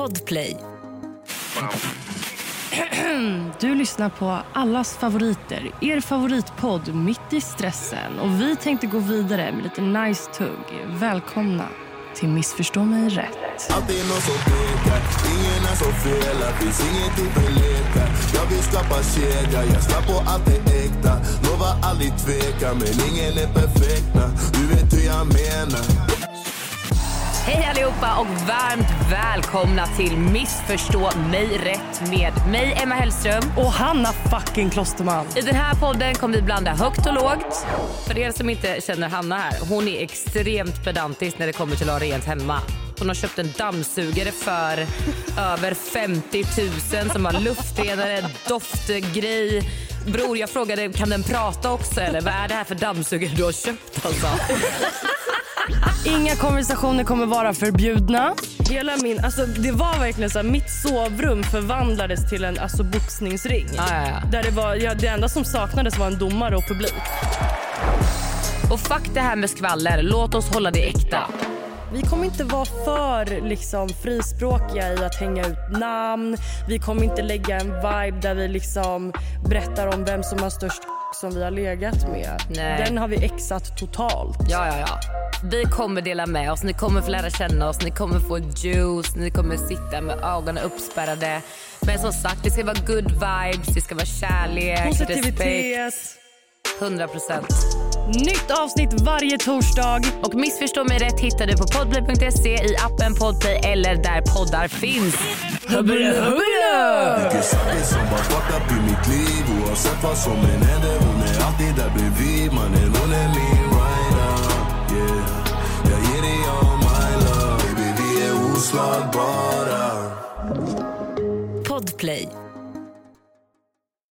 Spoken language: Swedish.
Podplay. Du lyssnar på allas favoriter, er favoritpodd Mitt i stressen. Och Vi tänkte gå vidare med lite nice tugg. Välkomna till Missförstå mig rätt. Allt är någon som pekar, ingen är så fel Finns ingenting för lekar Jag vill skapa kedja, jag svär på allt är äkta Lovar aldrig tveka, men ingen är perfekta Du vet hur jag menar Hej allihopa och varmt välkomna till Missförstå mig rätt med mig Emma Hellström. Och Hanna fucking Klosterman. I den här podden kommer vi blanda högt och lågt. För er som inte känner Hanna här, hon är extremt pedantisk när det kommer till att ha rent hemma. Hon har köpt en dammsugare för över 50 000 som har luftrenare, doftgrej. Bror, jag frågade kan den prata också eller vad är det här för dammsugare du har köpt alltså? Inga konversationer kommer vara förbjudna. Hela min, alltså det var verkligen så här, mitt sovrum förvandlades till en alltså, boxningsring. Ja, ja, ja. Där det, var, ja, det enda som saknades var en domare och publik. Och fuck det här med skvaller, låt oss hålla det äkta. Vi kommer inte vara för liksom, frispråkiga i att hänga ut namn. Vi kommer inte lägga en vibe där vi liksom berättar om vem som har störst som vi har legat med. Nej. Den har vi exat totalt. Ja, ja, ja. Vi kommer dela med oss, ni kommer få lära känna oss, ni kommer få juice, ni kommer sitta med ögonen uppspärrade. Men som sagt, det ska vara good vibes, det ska vara kärlek, Positivitet. respekt. 100 procent. Nytt avsnitt varje torsdag. Och missförstå mig rätt hittar du på podplay.se, i appen Podplay eller där poddar finns. Hubbula, hubbula! Mycket saker som bara fucked up i mitt liv Oavsett vad som än händer, hon är alltid där bredvid Mannen, hon är Podplay.